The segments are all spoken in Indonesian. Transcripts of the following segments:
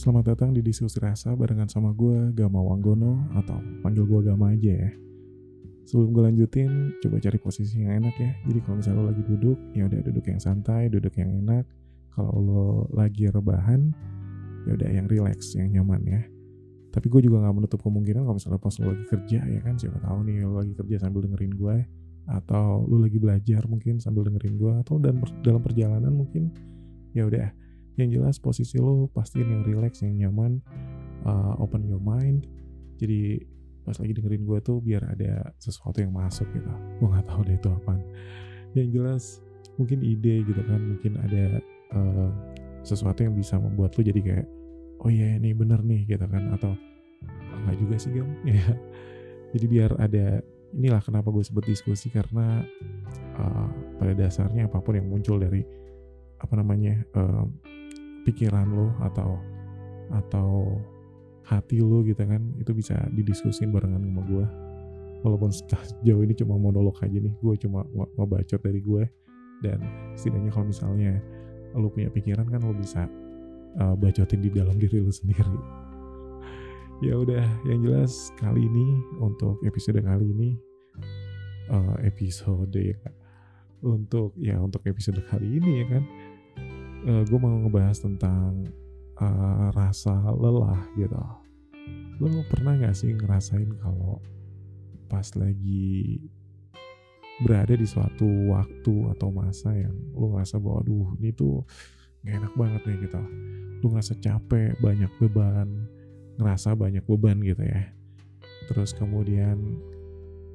Selamat datang di diskusi rasa barengan sama gue Gama Wanggono atau panggil gue Gama aja ya. Sebelum gue lanjutin, coba cari posisi yang enak ya. Jadi kalau misalnya lo lagi duduk, ya udah duduk yang santai, duduk yang enak. Kalau lo lagi rebahan, ya udah yang relax, yang nyaman ya. Tapi gue juga nggak menutup kemungkinan kalau misalnya pas lo lagi kerja ya kan, siapa tahu nih lo lagi kerja sambil dengerin gue, atau lo lagi belajar mungkin sambil dengerin gue, atau dalam perjalanan mungkin, ya udah yang jelas posisi lo pastiin yang relax yang nyaman uh, open your mind. Jadi pas lagi dengerin gue tuh biar ada sesuatu yang masuk gitu. Gue nggak tahu deh itu apa yang jelas mungkin ide gitu kan mungkin ada uh, sesuatu yang bisa membuat lo jadi kayak oh iya ini bener nih gitu kan atau enggak juga sih gam ya jadi biar ada inilah kenapa gue sebut diskusi karena uh, pada dasarnya apa pun yang muncul dari apa namanya uh, pikiran lo atau atau hati lo gitu kan itu bisa didiskusin barengan sama gue walaupun sejauh ini cuma monolog aja nih gue cuma ngebacot dari gue dan setidaknya kalau misalnya lo punya pikiran kan lo bisa uh, bacotin di dalam diri lo sendiri. Ya udah yang jelas kali ini untuk episode kali ini uh, episode ya untuk ya untuk episode kali ini ya kan uh, gue mau ngebahas tentang uh, rasa lelah gitu. Lo pernah gak sih ngerasain kalau pas lagi berada di suatu waktu atau masa yang lo ngerasa bahwa aduh ini tuh gak enak banget nih gitu. Lo ngerasa capek, banyak beban, ngerasa banyak beban gitu ya. Terus kemudian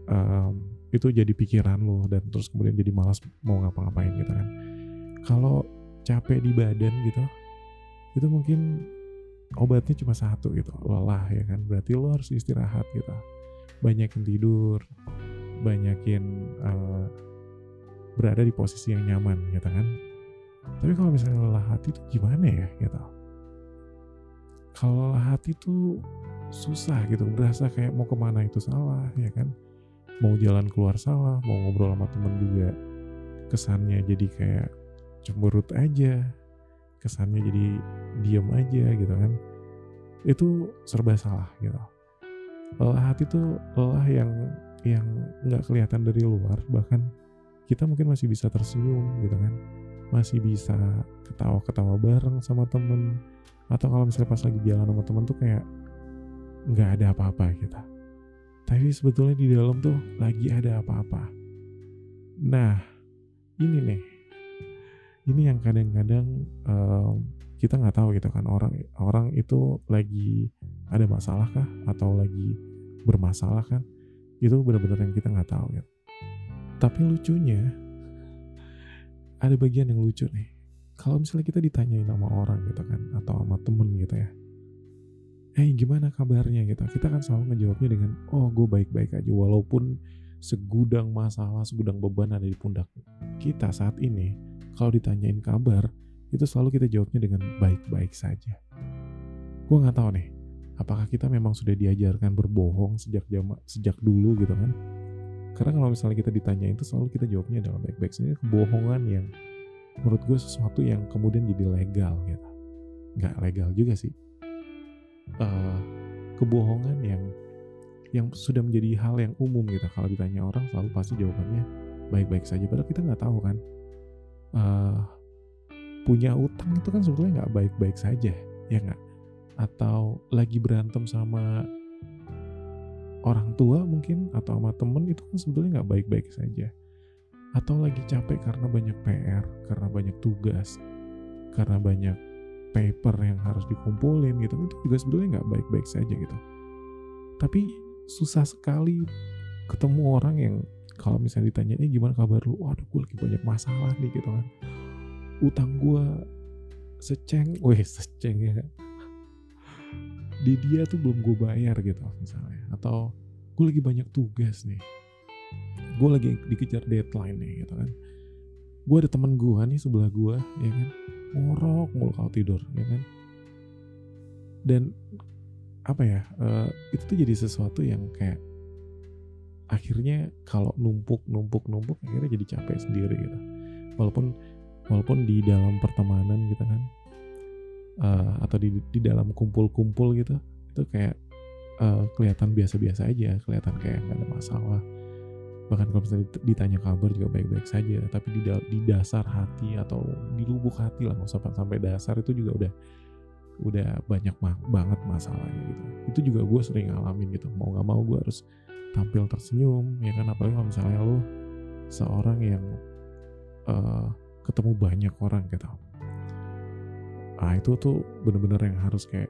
um, itu jadi pikiran lo dan terus kemudian jadi malas mau ngapa-ngapain gitu kan. Kalau capek di badan gitu itu mungkin obatnya cuma satu gitu lelah ya kan. Berarti lo harus istirahat gitu. Banyakin tidur banyakin uh, berada di posisi yang nyaman gitu kan. Tapi kalau misalnya lelah hati itu gimana ya gitu? Kalau lelah hati itu susah gitu berasa kayak mau ke mana itu salah ya kan. Mau jalan keluar salah mau ngobrol sama temen juga kesannya jadi kayak cemberut aja kesannya jadi diam aja gitu kan. Itu serba salah gitu. Lelah hati tuh lelah yang yang nggak kelihatan dari luar bahkan kita mungkin masih bisa tersenyum gitu kan. Masih bisa ketawa-ketawa bareng sama temen. Atau kalau misalnya pas lagi jalan sama temen tuh kayak nggak ada apa-apa gitu. Tapi sebetulnya di dalam tuh lagi ada apa-apa. Nah ini nih ini yang kadang-kadang uh, kita nggak tahu gitu kan orang orang itu lagi ada masalah kah? Atau lagi bermasalah kan itu benar-benar yang kita nggak tahu gitu. Tapi lucunya ada bagian yang lucu nih. Kalau misalnya kita ditanyain sama orang gitu kan atau sama temen gitu ya eh hey, gimana kabarnya? gitu kita kan selalu ngejawabnya dengan oh gue baik-baik aja walaupun segudang masalah segudang beban ada di pundak kita saat ini kalau ditanyain kabar, itu selalu kita jawabnya dengan baik-baik saja. Gue nggak tahu nih, apakah kita memang sudah diajarkan berbohong sejak jam, sejak dulu gitu kan? Karena kalau misalnya kita ditanya itu selalu kita jawabnya dalam baik-baik. Ini kebohongan yang menurut gue sesuatu yang kemudian jadi legal gitu. Nggak legal juga sih. Uh, kebohongan yang yang sudah menjadi hal yang umum gitu. Kalau ditanya orang selalu pasti jawabannya baik-baik saja. Padahal kita nggak tahu kan uh, punya utang itu kan sebetulnya nggak baik-baik saja ya nggak? Atau lagi berantem sama orang tua mungkin atau sama temen itu kan sebetulnya nggak baik-baik saja. Atau lagi capek karena banyak PR karena banyak tugas karena banyak paper yang harus dikumpulin gitu itu juga sebetulnya nggak baik-baik saja gitu. Tapi susah sekali ketemu orang yang kalau misalnya ditanya eh gimana kabar lu? Waduh gue lagi banyak masalah nih gitu kan. Utang gue seceng weh seceng ya. Di dia tuh belum gue bayar gitu misalnya. Atau gue lagi banyak tugas nih. Gue lagi dikejar deadline nih gitu kan. Gue ada temen gue nih sebelah gue ya kan ngorok mulu kalau tidur ya kan. Dan apa ya uh, itu tuh jadi sesuatu yang kayak akhirnya kalau numpuk numpuk numpuk akhirnya jadi capek sendiri gitu. Walaupun walaupun di dalam pertemanan gitu kan uh, atau di di dalam kumpul-kumpul gitu itu kayak uh, kelihatan biasa-biasa aja kelihatan kayak nggak ada masalah. Bahkan kalau misalnya ditanya kabar juga baik-baik saja tapi di, di dasar hati atau di lubuk hati lah nggak usah sampai dasar itu juga udah udah banyak banget masalahnya gitu. Itu juga gue sering ngalamin gitu mau nggak mau gue harus tampil tersenyum ya kan? Apalagi kalau misalnya lo seorang yang uh, ketemu banyak orang gitu. Ah itu tuh bener-bener yang harus kayak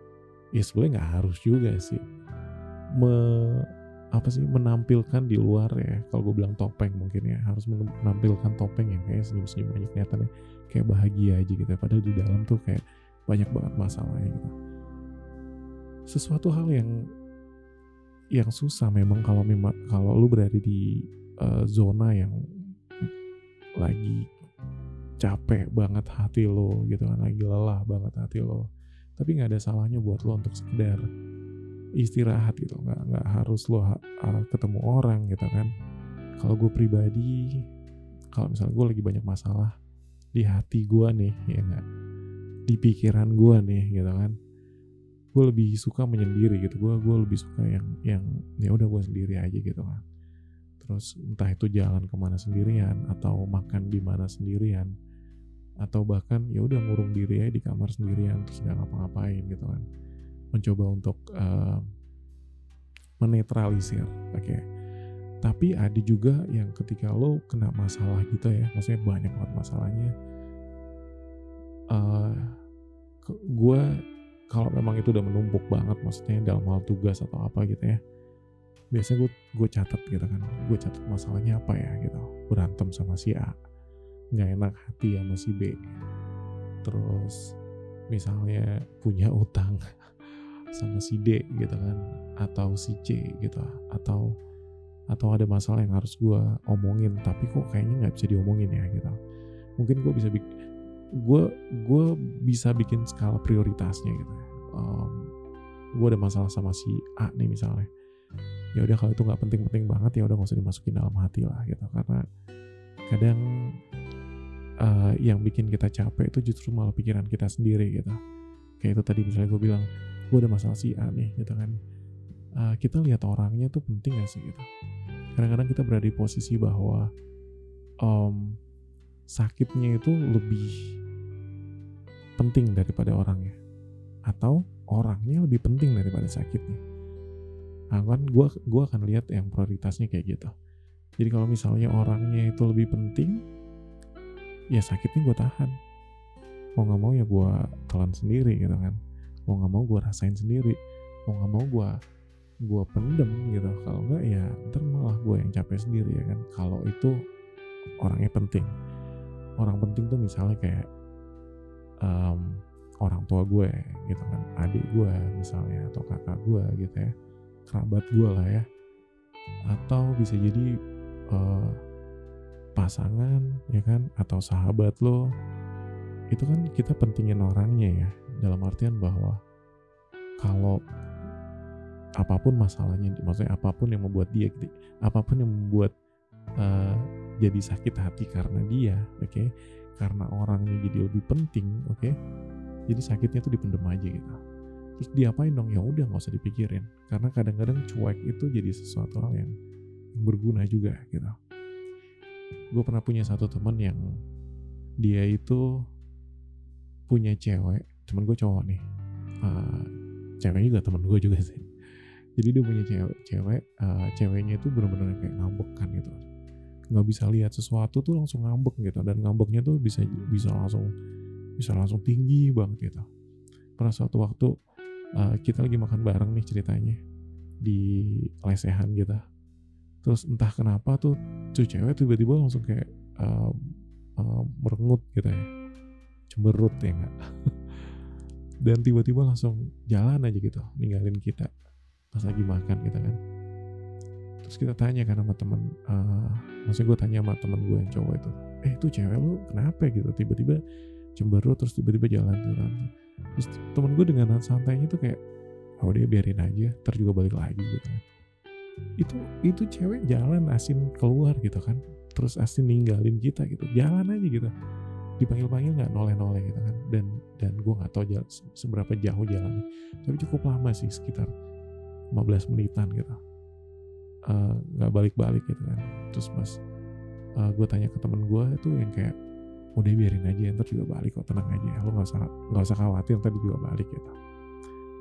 ya sebenarnya nggak harus juga sih. Me apa sih? Menampilkan di luar ya. Kalau gue bilang topeng mungkin ya. Harus menampilkan topeng yang kayak senyum-senyum aja kelihatannya kayak bahagia aja gitu ya. padahal di dalam tuh kayak banyak banget masalahnya gitu. Sesuatu hal yang yang susah memang kalau memang kalau lu berada di uh, zona yang lagi capek banget hati lo gitu kan lagi lelah banget hati lo tapi nggak ada salahnya buat lo untuk sekedar istirahat gitu nggak nggak harus lo uh, ketemu orang gitu kan. Kalau gue pribadi kalau misalnya gue lagi banyak masalah di hati gue nih ya nggak di pikiran gue nih gitu kan gue lebih suka menyendiri gitu. Gue gue lebih suka yang yang ya udah gue sendiri aja gitu kan terus entah itu jalan ke mana sendirian atau makan di mana sendirian atau bahkan ya udah ngurung diri aja di kamar sendirian terus nggak ngapa-ngapain gitu kan. Mencoba untuk uh, menetralisir oke. Okay. tapi ada juga yang ketika lo kena masalah gitu ya maksudnya banyak banget masalahnya uh, eh, gue kalau memang itu udah menumpuk banget maksudnya dalam hal tugas atau apa gitu ya biasanya gue gue catat gitu kan. Gue catat masalahnya apa ya gitu. Berantem sama si A nggak enak hati sama si B. Terus misalnya punya utang sama si D gitu kan atau si C gitu atau atau ada masalah yang harus gue omongin tapi kok kayaknya nggak bisa diomongin ya gitu. Mungkin gue bisa gue gue bisa bikin skala prioritasnya gitu. Um, gue ada masalah sama si A nih misalnya. Ya udah kalau itu nggak penting-penting banget ya udah nggak usah dimasukin dalam hati lah gitu. Karena kadang uh, yang bikin kita capek itu justru malah pikiran kita sendiri gitu. Kayak itu tadi misalnya gue bilang gue ada masalah si A nih gitu kan. Uh, kita lihat orangnya tuh penting gak sih gitu? Kadang-kadang kita berada di posisi bahwa um, sakitnya itu lebih penting daripada orangnya. Atau orangnya lebih penting daripada sakitnya. Nah kan gue gua akan lihat yang prioritasnya kayak gitu. Jadi kalau misalnya orangnya itu lebih penting ya sakitnya gue tahan. Mau nggak mau ya gue telan sendiri gitu kan. Mau nggak mau gue rasain sendiri. Mau nggak mau gue gue pendem gitu. Kalau nggak ya ntar malah gue yang capek sendiri ya kan. Kalau itu orangnya penting. Orang penting tuh misalnya kayak um, orang tua gue gitu kan adik gue misalnya atau kakak gue gitu ya kerabat gue lah ya atau bisa jadi uh, pasangan ya kan atau sahabat lo itu kan kita pentingin orangnya ya dalam artian bahwa kalau apa pun masalahnya maksudnya apa pun yang membuat dia apa pun yang membuat uh, jadi sakit hati karena dia oke okay? Karena orangnya jadi lebih penting oke? Okay? jadi sakitnya tuh dipendem aja gitu. Terus diapain dong? Ya udah nggak usah dipikirin. Karena kadang-kadang cuek itu jadi sesuatu hal yang berguna juga gitu. Gue pernah punya satu teman yang dia itu punya cewek cuman gue cowok nih. Uh, ceweknya juga temen gue juga sih. Jadi dia punya cewek cewek uh, ceweknya itu benar-benar kayak ngambek kan gitu nggak bisa lihat sesuatu tuh langsung ngambek gitu. Dan ngambeknya tuh bisa bisa langsung bisa langsung tinggi banget gitu. Pernah suatu waktu uh, kita lagi makan bareng nih ceritanya di lesehan gitu. Terus entah kenapa tuh tuh cewek tiba-tiba langsung kayak uh, uh, merengut gitu ya. Cemberut ya enggak dan tiba-tiba langsung jalan aja gitu ninggalin kita. Pas lagi makan gitu kan terus kita tanya kan sama temen uh, maksudnya gue tanya sama temen gue yang cowok itu eh itu cewek lu kenapa gitu tiba-tiba cemberut terus tiba-tiba jalan gitu kan. Terus temen gue dengan santainya tuh kayak oh dia biarin aja ntar juga balik lagi gitu kan. Itu itu cewek jalan asin keluar gitu kan terus asin ninggalin kita gitu jalan aja gitu. Dipanggil panggil nggak? Noleh noleh gitu kan dan dan gue nggak tahu jalan, seberapa jauh jalannya. Tapi cukup lama sih sekitar 15 menitan gitu nggak uh, balik-balik gitu kan. Terus pas uh, gue tanya ke temen gue itu yang kayak udah biarin aja ntar juga balik kok tenang aja. Lo nggak usah nggak usah khawatir tadi juga balik gitu.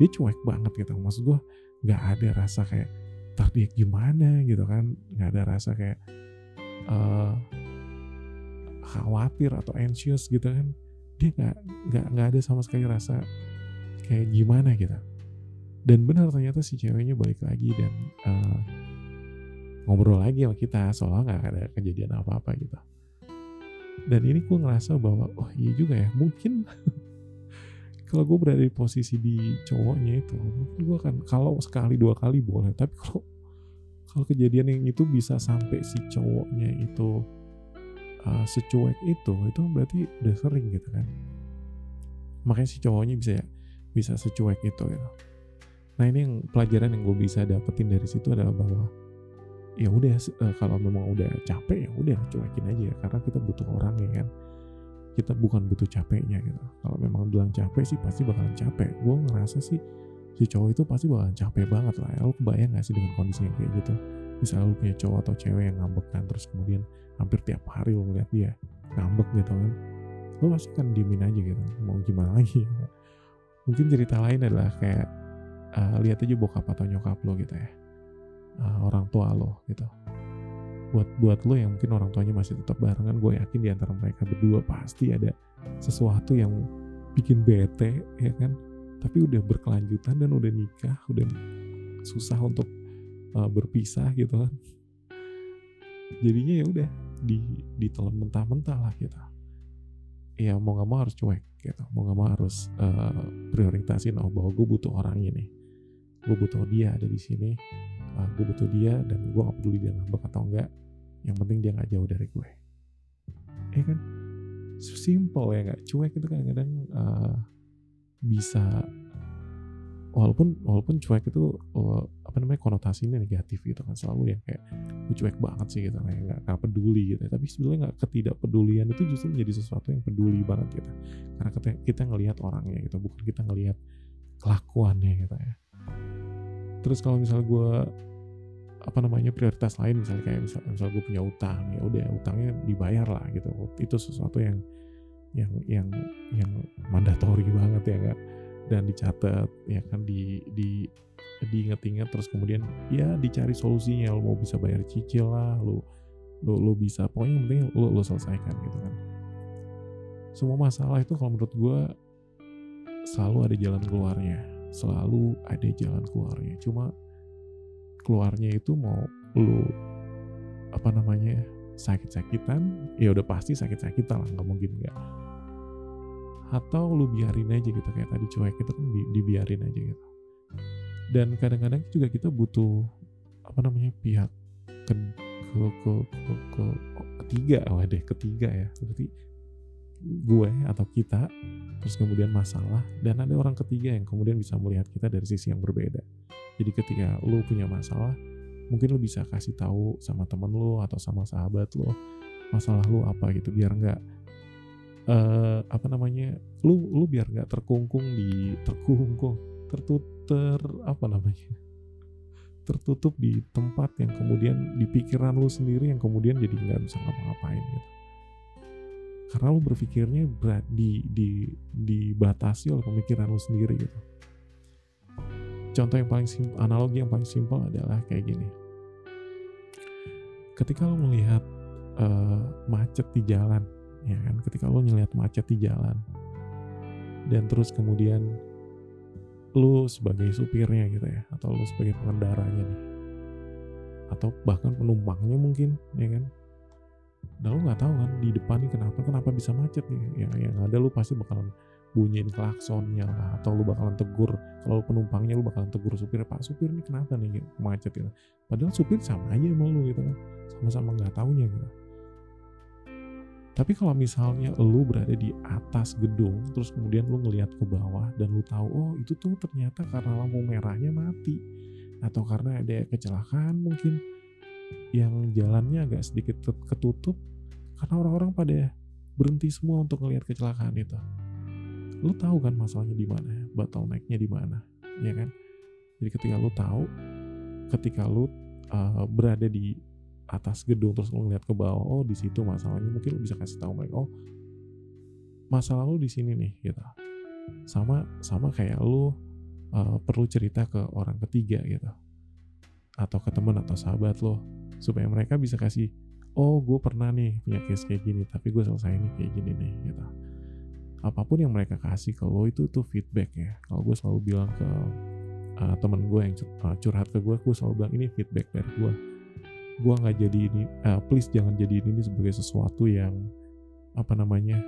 Dia cuek banget gitu. Maksud gue nggak ada rasa kayak ntar dia gimana gitu kan. Nggak ada rasa kayak uh, khawatir atau anxious gitu kan. Dia nggak nggak nggak ada sama sekali rasa kayak gimana gitu. Dan benar ternyata si ceweknya balik lagi dan uh, ngobrol lagi sama kita soalnya nggak ada kejadian apa-apa gitu. Dan ini gue ngerasa bahwa oh iya juga ya mungkin kalau gue berada di posisi di cowoknya itu mungkin gue akan kalau sekali dua kali boleh tapi kalau kalau kejadian yang itu bisa sampai si cowoknya itu uh, secuek itu itu berarti udah sering gitu kan. Makanya si cowoknya bisa bisa secuek itu gitu. Nah ini yang pelajaran yang gue bisa dapetin dari situ adalah bahwa ya udah uh, kalau memang udah capek ya udah cuekin aja ya karena kita butuh orang ya kan? Kita bukan butuh capeknya gitu. Kalau memang bilang capek sih pasti bakalan capek. Gue ngerasa sih si cowok itu pasti bakalan capek banget lah. Lo kebayang gak sih dengan kondisi yang kayak gitu? Misalnya lo punya cowok atau cewek yang ngambek kan terus kemudian hampir tiap hari lo ngeliat dia ngambek gitu kan? Lo pasti kan diemin aja gitu. Mau gimana lagi mungkin cerita lain adalah kayak uh, lihat aja bokap atau nyokap lo gitu ya uh, orang tua lo gitu. Buat buat lo yang mungkin orang tuanya masih tetap barengan gue yakin di antara mereka berdua pasti ada sesuatu yang bikin bete ya kan? Tapi udah berkelanjutan dan udah nikah udah susah untuk uh, berpisah gitu kan? Jadinya ya udah di ditelan mentah-mentah lah gitu. Ya mau gak mau harus cuek gitu. Mau gak mau harus uh, prioritasin oh bahwa gue butuh orang ini. Gue butuh dia ada di sini uh, gue butuh dia dan gue gak peduli dia ngambek atau enggak. Yang penting dia gak jauh dari gue. Ya kan? Simple ya nggak cuek itu kadang-kadang uh, bisa walaupun walaupun cuek itu uh, apa namanya konotasinya negatif gitu kan. Selalu yang kayak lu cuek banget sih gitu kayak nggak nggak peduli gitu tapi sebenarnya nggak ketidakpedulian itu justru menjadi sesuatu yang peduli banget gitu. Karena kita kita ngelihat orangnya gitu bukan kita ngelihat kelakuannya gitu ya terus kalau misalnya gue apa namanya prioritas lain misalnya kayak misal, misal gue punya utang ya udah utangnya dibayar lah gitu. Itu sesuatu yang yang yang yang mandatori banget ya kan dan dicatat ya kan di di diinget-inget terus kemudian ya dicari solusinya. Lo mau bisa bayar cicil lah lo lo, lo bisa pokoknya yang penting lo, lo selesaikan gitu kan. Semua masalah itu kalau menurut gue selalu ada jalan keluarnya selalu ada jalan keluarnya. Cuma keluarnya itu mau lu apa namanya sakit-sakitan ya udah pasti sakit-sakitan lah nggak mungkin nggak. Atau lu biarin aja gitu kayak tadi cuek itu kan dibiarin aja gitu. Dan kadang-kadang juga kita butuh apa namanya pihak ke ke ke, ke, ke ketiga oh deh ketiga ya. Berarti gue atau kita terus kemudian masalah dan ada orang ketiga yang kemudian bisa melihat kita dari sisi yang berbeda. Jadi ketika lo punya masalah mungkin lo bisa kasih tahu sama temen lo atau sama sahabat lo masalah lo apa gitu biar nggak uh, apa namanya lu lu biar nggak terkungkung di terkungkung tertutur apa namanya tertutup di tempat yang kemudian di pikiran lu sendiri yang kemudian jadi nggak bisa ngapa-ngapain gitu karena lu berpikirnya berat di, di, dibatasi oleh pemikiran lu sendiri gitu. Contoh yang paling simpel, analogi yang paling simpel adalah kayak gini. Ketika lu melihat uh, macet di jalan ya kan? Ketika lu melihat macet di jalan dan terus kemudian lu sebagai supirnya gitu ya atau lu sebagai pengendaranya nih atau bahkan penumpangnya mungkin ya kan dan lu nggak tahu kan di depan nih kenapa kenapa bisa macet nih? Yang yang ada lu pasti bakalan bunyiin klaksonnya lah atau lu bakalan tegur. Kalau penumpangnya lu bakalan tegur supir pak supir ini kenapa nih macet gitu? Padahal supir sama aja sama lu gitu kan. Sama-sama nggak taunya gitu. Tapi kalau misalnya lu berada di atas gedung terus kemudian lu ngelihat ke bawah dan lu tahu oh itu tuh ternyata karena lampu merahnya mati. Atau karena ada kecelakaan mungkin yang jalannya agak sedikit ketutup karena orang-orang pada berhenti semua untuk ngelihat kecelakaan itu. lu tahu kan masalahnya di mana bottlenecknya di mana ya kan? Jadi ketika lu tahu ketika lu uh, berada di atas gedung terus lu ngeliat ke bawah oh di situ masalahnya mungkin lu bisa kasih tahu mereka oh masalah lu di sini nih gitu. Sama sama kayak lu uh, perlu cerita ke orang ketiga gitu. Atau ke teman atau sahabat lo supaya mereka bisa kasih oh gue pernah nih punya case kayak gini tapi gue selesai nih kayak gini nih gitu. Apa pun yang mereka kasih ke lo itu tuh feedback ya. Kalau gue selalu bilang ke uh, temen gue yang uh, curhat ke gue gue selalu bilang ini feedback dari gue gue nggak jadi ini uh, please jangan jadi ini sebagai sesuatu yang apa namanya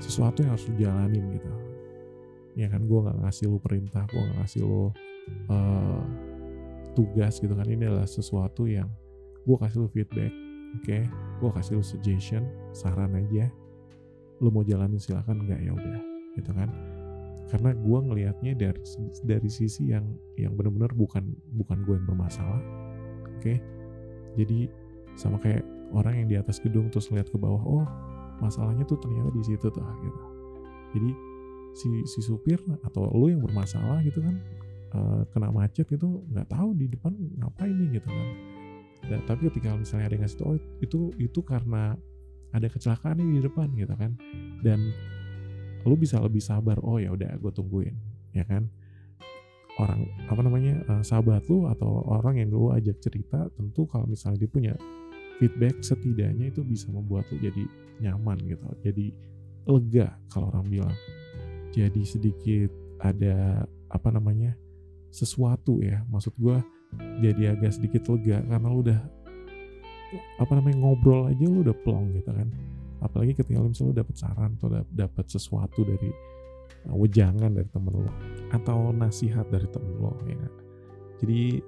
sesuatu yang harus dijalanin gitu. Ya kan gue nggak ngasih lo perintah gue nggak ngasih lo uh, tugas gitu kan ini adalah sesuatu yang gue kasih lo feedback oke okay? gue kasih lo suggestion saran aja lo mau jalanin silakan nggak ya udah gitu kan karena gue ngelihatnya dari dari sisi yang yang benar-benar bukan bukan gue yang bermasalah oke okay? jadi sama kayak orang yang di atas gedung terus lihat ke bawah oh masalahnya tuh ternyata di situ tuh gitu jadi si si supir atau lo yang bermasalah gitu kan uh, kena macet gitu nggak tahu di depan ngapain nih gitu kan. Dan, tapi ketika misalnya ada yang ngasih oh itu itu karena ada kecelakaan nih di depan gitu kan. Dan lu bisa lebih sabar oh ya udah gue tungguin ya kan. Orang apa namanya uh, sahabat lu atau orang yang lu ajak cerita tentu kalau misalnya dia punya feedback setidaknya itu bisa membuat lu jadi nyaman gitu jadi lega kalau orang bilang. Jadi sedikit ada apa namanya sesuatu ya. Maksud gue jadi agak sedikit lega karena lu udah apa namanya ngobrol aja lu udah plong gitu kan. Apalagi ketika lu misalnya dapat saran atau dapat sesuatu dari uh, wejangan dari temen lo atau nasihat dari temen lo ya kan? jadi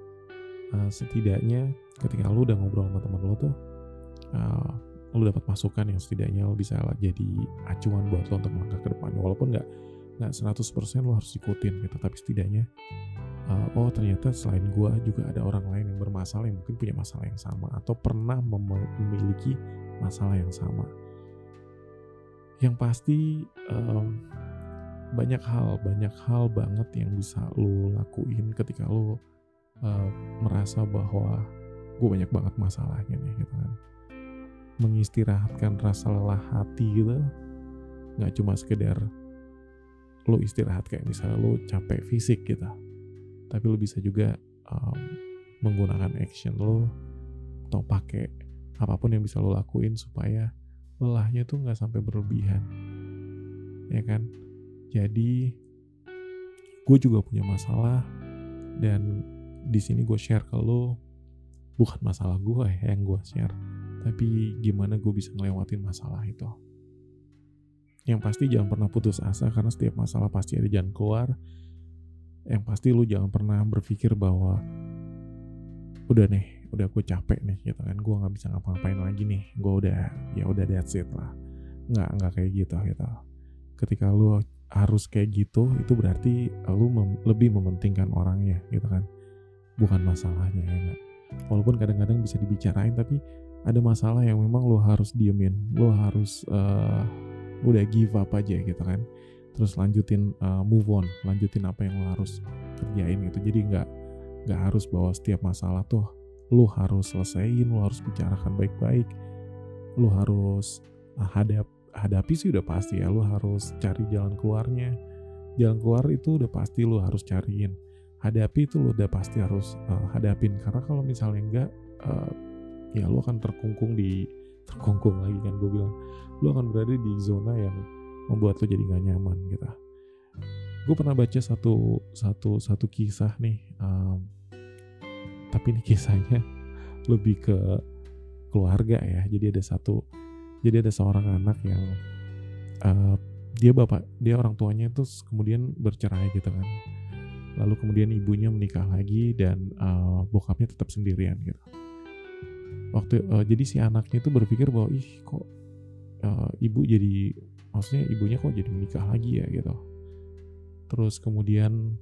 uh, setidaknya ketika lu udah ngobrol sama temen lo tuh uh, lu dapat masukan yang setidaknya lu bisa jadi acuan buat lo untuk melangkah ke depannya. Walaupun nggak nggak 100% lo harus ikutin gitu tapi setidaknya uh, oh ternyata selain gue juga ada orang lain yang bermasalah yang mungkin punya masalah yang sama atau pernah memiliki masalah yang sama. Yang pasti um, banyak hal, banyak hal banget yang bisa lo lakuin ketika lo uh, merasa bahwa gue banyak banget masalahnya nih gitu kan. Mengistirahatkan rasa lelah hati gitu, nggak cuma sekedar lo istirahat kayak misalnya lo capek fisik gitu tapi lo bisa juga um, menggunakan action lo atau pakai apa pun yang bisa lo lakuin supaya lelahnya tuh nggak sampai berlebihan. Ya kan? Jadi gue juga punya masalah dan di sini gue share ke lo bukan masalah gue ya yang gue share tapi gimana gue bisa ngelewatin masalah itu. Yang pasti jangan pernah putus asa karena setiap masalah pasti ada jalan keluar yang pasti lu jangan pernah berpikir bahwa udah nih udah gue capek nih gitu kan. Gue nggak bisa ngapa-ngapain lagi nih. Gue udah ya udah that's it lah. Nggak nggak kayak gitu gitu. Ketika lu harus kayak gitu itu berarti lu mem lebih mementingkan orangnya gitu kan. Bukan masalahnya ya gak? walaupun kadang-kadang bisa dibicarain tapi ada masalah yang memang lo harus diemin. Lo harus uh, udah give up aja gitu kan terus lanjutin uh, move on lanjutin apa yang lo harus kerjain gitu. Jadi nggak nggak harus bahwa setiap masalah tuh lo harus selesaiin lo harus bicarakan baik-baik lo harus uh, hadap hadapi sih udah pasti ya lo harus cari jalan keluarnya. Jalan keluar itu udah pasti lo harus cariin. Hadapi itu lo udah pasti harus uh, hadapin. Karena kalau misalnya enggak uh, ya lo akan terkungkung di terkungkung lagi kan gue bilang. Lo akan berada di zona yang membuat lo jadi gak nyaman gitu. Gue pernah baca satu satu satu kisah nih um, tapi ini kisahnya lebih ke keluarga ya. Jadi ada satu jadi ada seorang anak yang uh, dia bapak dia orang tuanya itu kemudian bercerai gitu kan. Lalu kemudian ibunya menikah lagi dan uh, bokapnya tetap sendirian gitu. Waktu uh, jadi si anaknya itu berpikir bahwa ih kok uh, ibu jadi maksudnya ibunya kok jadi menikah lagi ya gitu. Terus kemudian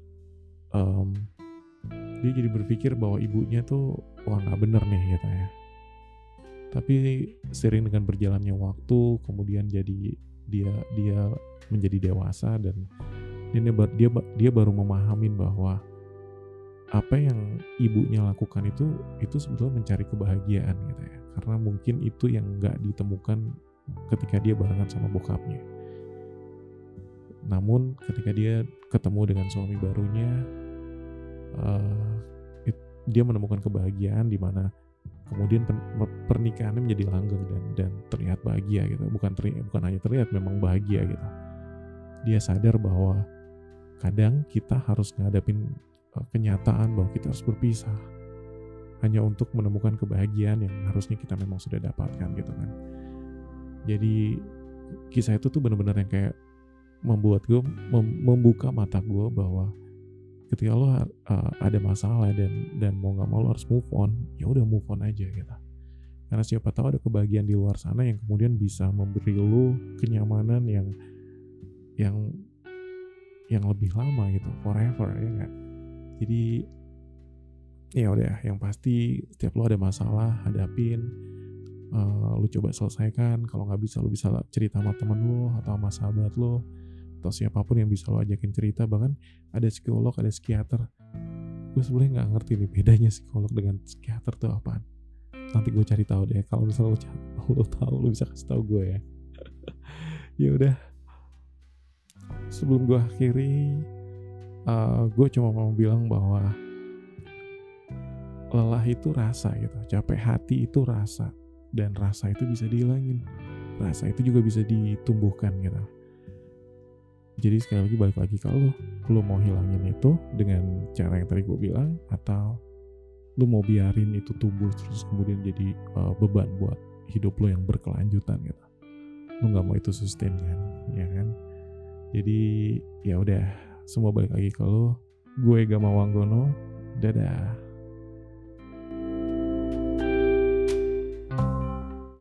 um, dia jadi berpikir bahwa ibunya tuh wah nggak bener nih gitu ya. Tapi sering dengan berjalannya waktu kemudian jadi dia dia menjadi dewasa dan dia dia dia baru memahamin bahwa apa yang ibunya lakukan itu itu sebetulnya mencari kebahagiaan gitu ya. Karena mungkin itu yang nggak ditemukan ketika dia barengan sama bokapnya. Namun ketika dia ketemu dengan suami barunya uh, it, dia menemukan kebahagiaan di mana kemudian pernikahannya menjadi langgeng dan dan terlihat bahagia gitu. Bukan terlihat, bukan hanya terlihat memang bahagia gitu. Dia sadar bahwa kadang kita harus ngadapin eh, kenyataan bahwa kita harus berpisah hanya untuk menemukan kebahagiaan yang harusnya kita memang sudah dapatkan gitu kan jadi kisah itu tuh benar-benar yang kayak membuat gue mem membuka mata gue bahwa ketika lo uh, ada masalah dan dan mau nggak mau lo harus move on ya udah move on aja gitu. Karena siapa tahu ada kebahagiaan di luar sana yang kemudian bisa memberi lo kenyamanan yang yang yang lebih lama gitu forever ya nggak? Jadi ya udah yang pasti setiap lo ada masalah hadapin uh, lo coba selesaikan. Kalau nggak bisa lo bisa cerita sama temen lo atau sama sahabat lo atau siapa pun yang bisa lo ajakin cerita. Bahkan ada psikolog ada psikiater. Gue sebenarnya nggak ngerti nih bedanya psikolog dengan psikiater tuh apaan. Nanti gue cari tahu deh. Kalau misalnya lo, lo tahu lo bisa kasih tahu gue ya. Ya udah. Sebelum gue akhiri uh, gue cuma mau bilang bahwa lelah itu rasa gitu. Capek hati itu rasa dan rasa itu bisa dihilangin. Rasa itu juga bisa ditumbuhkan gitu. Jadi sekali lagi balik lagi kalau lo. Mau hilangin itu dengan cara yang tadi gue bilang atau lo mau biarin itu tumbuh terus kemudian jadi uh, beban buat hidup lo yang berkelanjutan gitu. Lo nggak mau itu sustain kan ya kan? Jadi ya udah. Semua balik lagi lo. Gue Gama Wanggono dadah